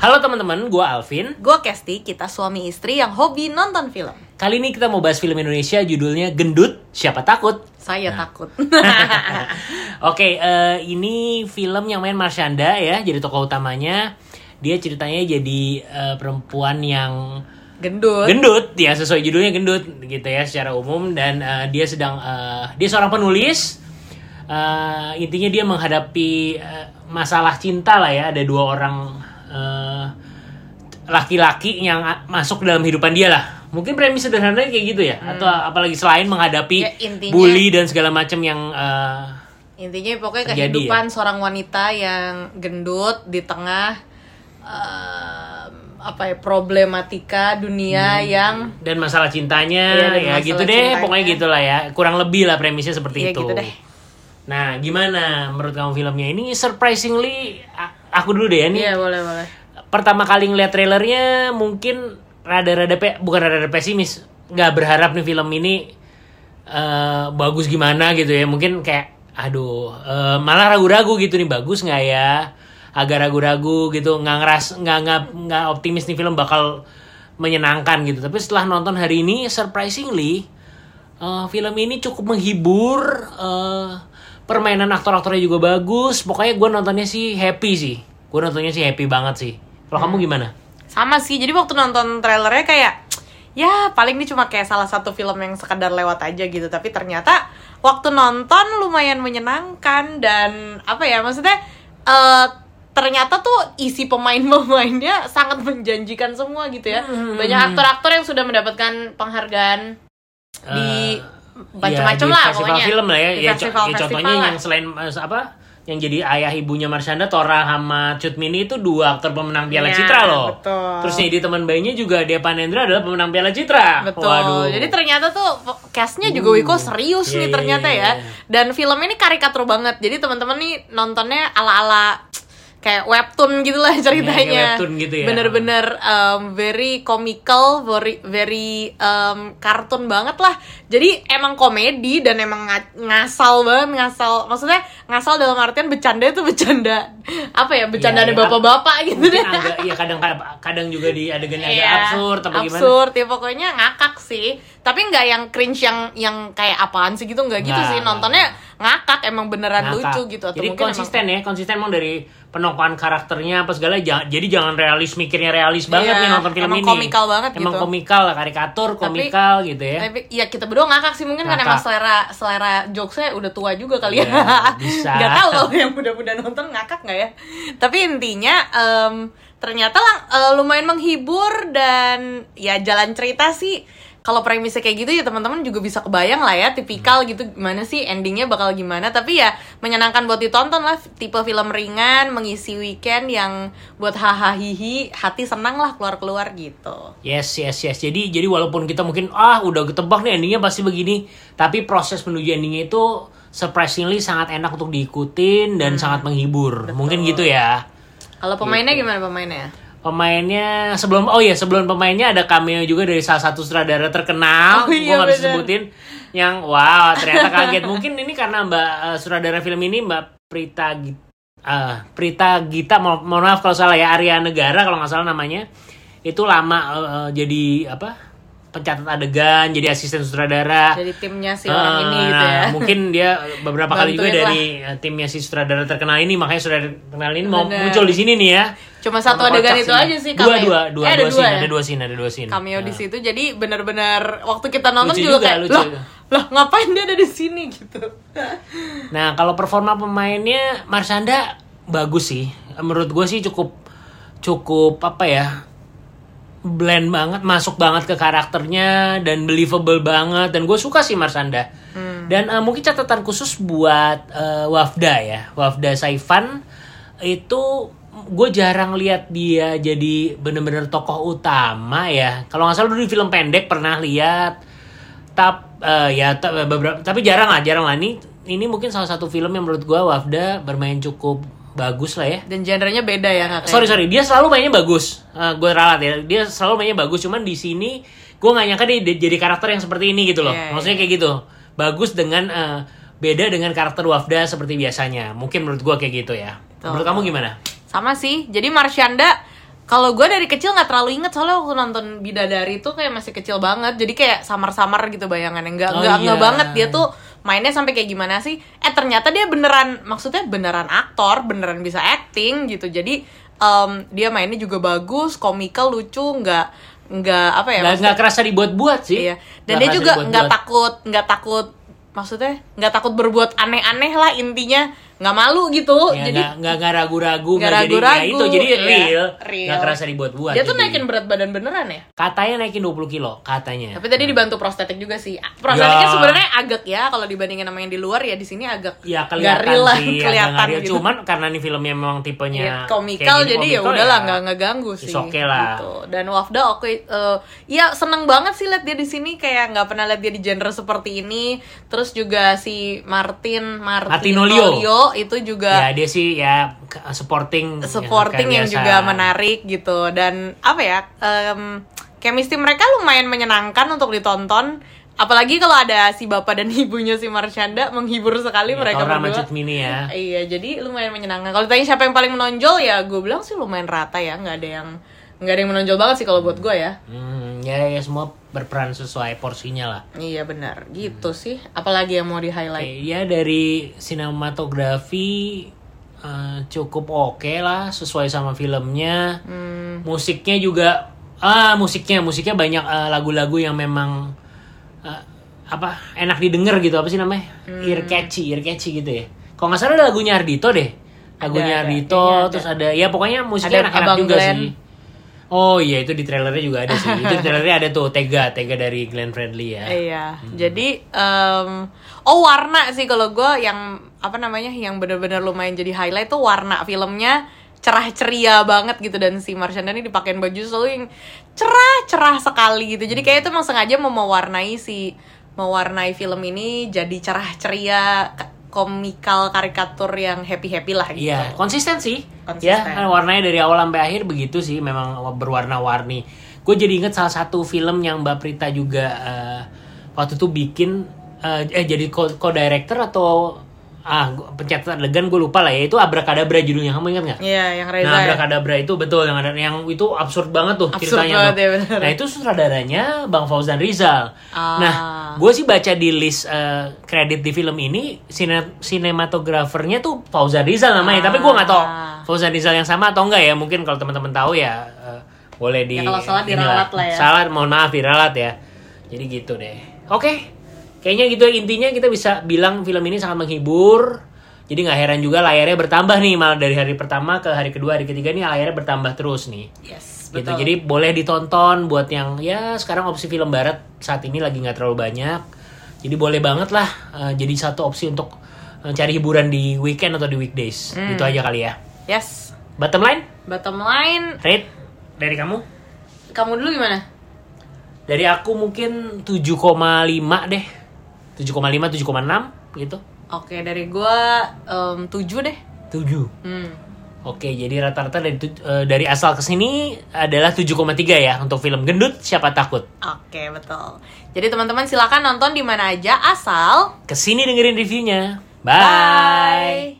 Halo teman-teman, gue Alvin. Gue Kesti, kita suami istri yang hobi nonton film. Kali ini kita mau bahas film Indonesia judulnya Gendut, Siapa Takut? Saya takut. Oke, eh, ini film yang main Marshanda ya, jadi tokoh utamanya. Dia ceritanya jadi eh, perempuan yang Gendut. gendut, ya sesuai judulnya gendut gitu ya secara umum dan eh, dia sedang eh, dia seorang penulis. Eh, intinya dia menghadapi eh, masalah cinta lah ya, ada dua orang eh, laki-laki yang masuk dalam kehidupan dia lah. Mungkin premis sederhananya kayak gitu ya, atau apalagi selain menghadapi Ya, intinya- bully dan segala macam yang eh, Intinya pokoknya Terjadi, kehidupan seorang wanita yang gendut di tengah em, apa ya problematika dunia yang dan masalah cintanya dan ya masalah gitu deh. cintanya. pokoknya gitulah ya. Kurang lebih lah premisnya seperti Ya, itu. gitu deh. nah gimana menurut kamu filmnya? Ini surprisingly aku dulu deh ya nih Iya boleh boleh. pertama kali ngeliat trailernya mungkin rada-rada pe- bukan rada-rada pesimis nggak berharap nih film ini eh, bagus gimana gitu ya. Mungkin kayak aduh eh, malah ragu-ragu gitu nih bagus nggak ya? Agak ragu-ragu gitu nggak ngeras nggak nggak nggak optimis nih film bakal menyenangkan gitu. Tapi setelah nonton hari ini surprisingly eh, film ini cukup menghibur eh, permainan aktor-aktornya juga bagus pokoknya gue nontonnya sih happy sih gue nontonnya sih happy banget sih kalau kamu gimana Sama sih. Jadi waktu nonton trailernya kayak ya paling ini cuma kayak salah satu film yang sekadar lewat aja gitu. Tapi ternyata waktu nonton lumayan menyenangkan dan apa ya maksudnya eh ternyata tuh isi pemain-pemainnya sangat menjanjikan semua gitu ya. Banyak aktor-aktor yang sudah mendapatkan penghargaan di Eh, macam-macam ya, lah festival pokoknya. film lah ya, Di ya, co- festival- ya contohnya festival yang lah. selain eh, apa yang jadi ayah ibunya Marshanda Tora sama Cut Mini itu dua aktor pemenang Piala Iya, Citra loh betul. terus jadi teman bayinya juga Dia Panendra adalah pemenang Piala Citra Betul. waduh Jadi ternyata tuh castnya juga Wiko serius Iya, nih iya, ternyata iya, ya. iya. Dan film ini karikatur banget. Jadi teman-teman nih nontonnya ala-ala kayak webtoon gitu lah ceritanya. kayak webtoon gitu ya. Bener-bener um, very comical, very very um, kartun banget lah. Jadi emang komedi dan emang nga- ngasal banget, ngasal. Maksudnya ngasal dalam artian bercanda itu bercanda apa ya? Bercanda Iya, iya. bapak-bapak gitu deh. agak ya kadang kadang juga di adegannya agak Iya, absurd apa gimana absurd ya pokoknya ngakak sih tapi nggak yang cringe yang yang kayak apaan sih gitu nggak gitu sih nontonnya ngakak emang beneran Ngakak. lucu gitu atau jadi mungkin konsisten ya konsisten emang dari penokohan karakternya apa segala ja- jadi jangan realis mikirnya realis banget Iya, nih nonton film emang ini komikal banget emang gitu. komikal lah karikatur komikal gitu ya emang, tapi ya kita berdua ngakak sih mungkin kan Ngakak. emang selera selera jokesnya udah tua juga kali ya Iya, bisa. nggak tahu kalau yang muda-muda nonton ngakak nggak ya tapi intinya em, ternyata lang- eh, lumayan menghibur dan ya jalan cerita sih. Kalau premisnya kayak gitu ya teman-teman juga bisa kebayang lah ya tipikal gitu gimana sih endingnya bakal gimana. Tapi ya menyenangkan buat ditonton lah tipe film ringan mengisi weekend yang buat hahaha hihi hati senang lah keluar-keluar gitu. Yes, yes, yes. Jadi jadi walaupun kita mungkin ah udah ketebak nih endingnya pasti begini, tapi proses menuju endingnya itu surprisingly sangat enak untuk diikutin dan sangat menghibur. Mungkin gitu ya. kalau pemainnya gimana pemainnya Pemainnya sebelum oh iya sebelum pemainnya ada cameo juga dari salah satu sutradara terkenal. Oh iya, bisa bener. sebutin. Yang wow ternyata kaget. Mungkin ini karena Mbak eh, sutradara film ini Mbak Prita Gita, Prita Gita mo- mohon maaf kalau salah ya Arya Negara kalau nggak salah namanya itu lama eh, jadi apa pencatat adegan jadi asisten sutradara jadi timnya si orang ini gitu nah, ya mungkin dia beberapa kali juga dari eh, timnya si sutradara terkenal ini makanya sutradara terkenal ini mau Bener. muncul di sini nih ya cuma satu Sama adegan itu aja sih dua cameo. dua dua Eh, dua, ada scene dua ya? ada dua scene ada dua scene cameo di Nah. situ jadi bener-bener waktu kita nonton Lucu juga, juga, kayak lucu. loh loh ngapain dia ada di sini gitu Nah, kalau performa pemainnya Marshanda bagus sih. Menurut gue sih cukup cukup apa ya? Blend banget, masuk banget ke karakternya dan believable banget dan gue suka sih Marshanda. Dan eh, mungkin catatan khusus buat eh, Wafda ya. Wafda Saifan itu gue jarang lihat dia jadi bener-bener tokoh utama ya. Kalau nggak salah dulu di film pendek pernah lihat tap eh, ya beberapa tapi jarang lah jarang lah ini ini mungkin salah satu film yang menurut gua Wafda bermain cukup bagus lah ya. Dan genrenya beda ya nggak kayak sorry sorry. Dia selalu mainnya bagus. Gue ralat ya. Dia selalu mainnya bagus. Cuman di sini gue nggak nyangka dia jadi karakter yang seperti ini gitu loh. Iya, maksudnya kayak gitu. Bagus dengan eh, beda dengan karakter Wafda seperti biasanya. Mungkin menurut gua kayak gitu ya. Betul. menurut kamu gimana? Sama sih. Jadi Marshanda Kalau gue dari kecil nggak terlalu inget soalnya waktu nonton Bidadari itu kayak masih kecil banget, jadi kayak samar-samar gitu bayangannya. Nggak Oh, nggak nggak iya. banget. Dia tuh mainnya sampai kayak gimana sih? Eh ternyata dia beneran, maksudnya beneran aktor, beneran bisa acting gitu. Jadi em, dia mainnya juga bagus, komikal, lucu, nggak nggak apa ya? nggak kerasa dibuat-buat sih Iya. Dan Nggak dia juga nggak takut nggak takut maksudnya nggak takut berbuat aneh-aneh lah intinya nggak malu gitu. Ya, jadi nggak nggak ragu-ragu nggak nggak jadi ya ragu-ragu, itu jadi iya, real real. nggak kerasa dibuat-buat dia tuh jadi. naikin berat badan beneran ya. katanya naikin 20 kilo katanya Tapi tadi dibantu prostetik juga sih. Prostetiknya Ya. sebenarnya agak ya kalau dibandingin sama yang di luar ya di sini agak ya kelihatan real lah, sih kelihatan gitu. cuman karena nih filmnya memang tipenya Iya, kayak komikal gini, jadi ya komikal udahlah nggak nggak ganggu It's sih okay lah. gitu. dan Wafda oke eh, ya seneng banget sih lihat dia di sini kayak nggak pernah lihat dia di genre seperti ini terus juga si Martin Martinolio. Itu juga ya dia sih ya supporting supporting ya, yang kayak juga menarik gitu. Dan apa ya em chemistry mereka lumayan menyenangkan untuk ditonton. Apalagi kalau ada si bapak dan ibunya si Marshanda menghibur sekali Ya, mereka berdua. Mini ya. Iya, jadi lumayan menyenangkan. Kalau ditanya siapa yang paling menonjol ya, gue bilang sih lumayan rata ya, nggak ada yang nggak ada yang menonjol banget sih kalau buat gue ya. Hmm, ya, ya semua berperan sesuai porsinya lah. Iya benar, gitu sih. Apalagi yang mau di highlight? Oke, ya dari sinematografi eh, cukup oke lah, sesuai sama filmnya. Hmm, Musiknya juga ah musiknya musiknya banyak eh, lagu-lagu yang memang eh, apa enak didengar gitu apa sih namanya Hmm. ear catchy ear catchy gitu ya. Kalau nggak salah ada lagunya Ardito deh. Lagunya Ada. Ardito ada. terus ada ya pokoknya musiknya Ada enak-enak Abang juga Glenn. sih. Oh iya itu di trailernya juga ada sih. itu di trailernya ada tuh Tega Tega dari Glenn Fredly ya. Iya, jadi em, oh warna sih kalau gue yang apa namanya yang bener-bener lumayan jadi highlight tuh warna filmnya cerah ceria banget gitu dan si Marshanda ini dipakein baju selalu yang cerah cerah sekali gitu jadi kayak itu emang sengaja mau mewarnai si mewarnai film ini jadi cerah ceria komikal karikatur yang happy happy lah gitu Iya, konsisten sih. Konsisten. Ya, kan warnanya dari awal sampai akhir begitu sih, memang berwarna-warni. Gue jadi inget salah satu film yang Mbak Prita juga eh, waktu itu bikin eh, eh jadi co- co-director atau ah pencet adegan gue lupa lah ya itu Abrakadabra judulnya kamu ingat nggak? Iya, yang Reza Nah, ya. Abrakadabra itu betul yang ada yang itu absurd banget tuh Absurd ceritanya. banget tuh. ya, bener. Nah, itu sutradaranya Bang Fauzan Rizal. Ah. Nah, gue sih baca di list eh, kredit di film ini sine sinematografernya tuh Fauzan Rizal namanya, tapi gue nggak tahu Ah. Fauzan Rizal yang sama atau enggak ya. Mungkin kalau teman-teman tahu ya eh, boleh di Ya, kalau salah diralat lah ya. Salah mohon maaf diralat ya. Jadi gitu deh. Oke. Kayaknya gitu ya, intinya kita bisa bilang film ini sangat menghibur. Jadi nggak heran juga layarnya bertambah nih malah dari hari pertama ke hari kedua, hari ketiga nih layarnya bertambah terus nih. Yes, Gitu. betul. Jadi boleh ditonton buat yang ya sekarang opsi film barat saat ini lagi nggak terlalu banyak. Jadi boleh banget lah eh, jadi satu opsi untuk eh, cari hiburan di weekend atau di weekdays. Hmm. Itu aja kali ya. Yes. Bottom line, Bottom line, rate dari kamu? kamu dulu gimana? Dari aku mungkin 7,5 deh. 7,5 7,6 gitu. Oke, dari gua em, 7 deh. 7. Hmm. Oke, jadi rata-rata dari eh, dari asal ke sini adalah 7,3 ya untuk film Gendut Siapa Takut. Oke, betul. Jadi teman-teman silakan nonton di mana aja asal Ke sini dengerin reviewnya. Bye.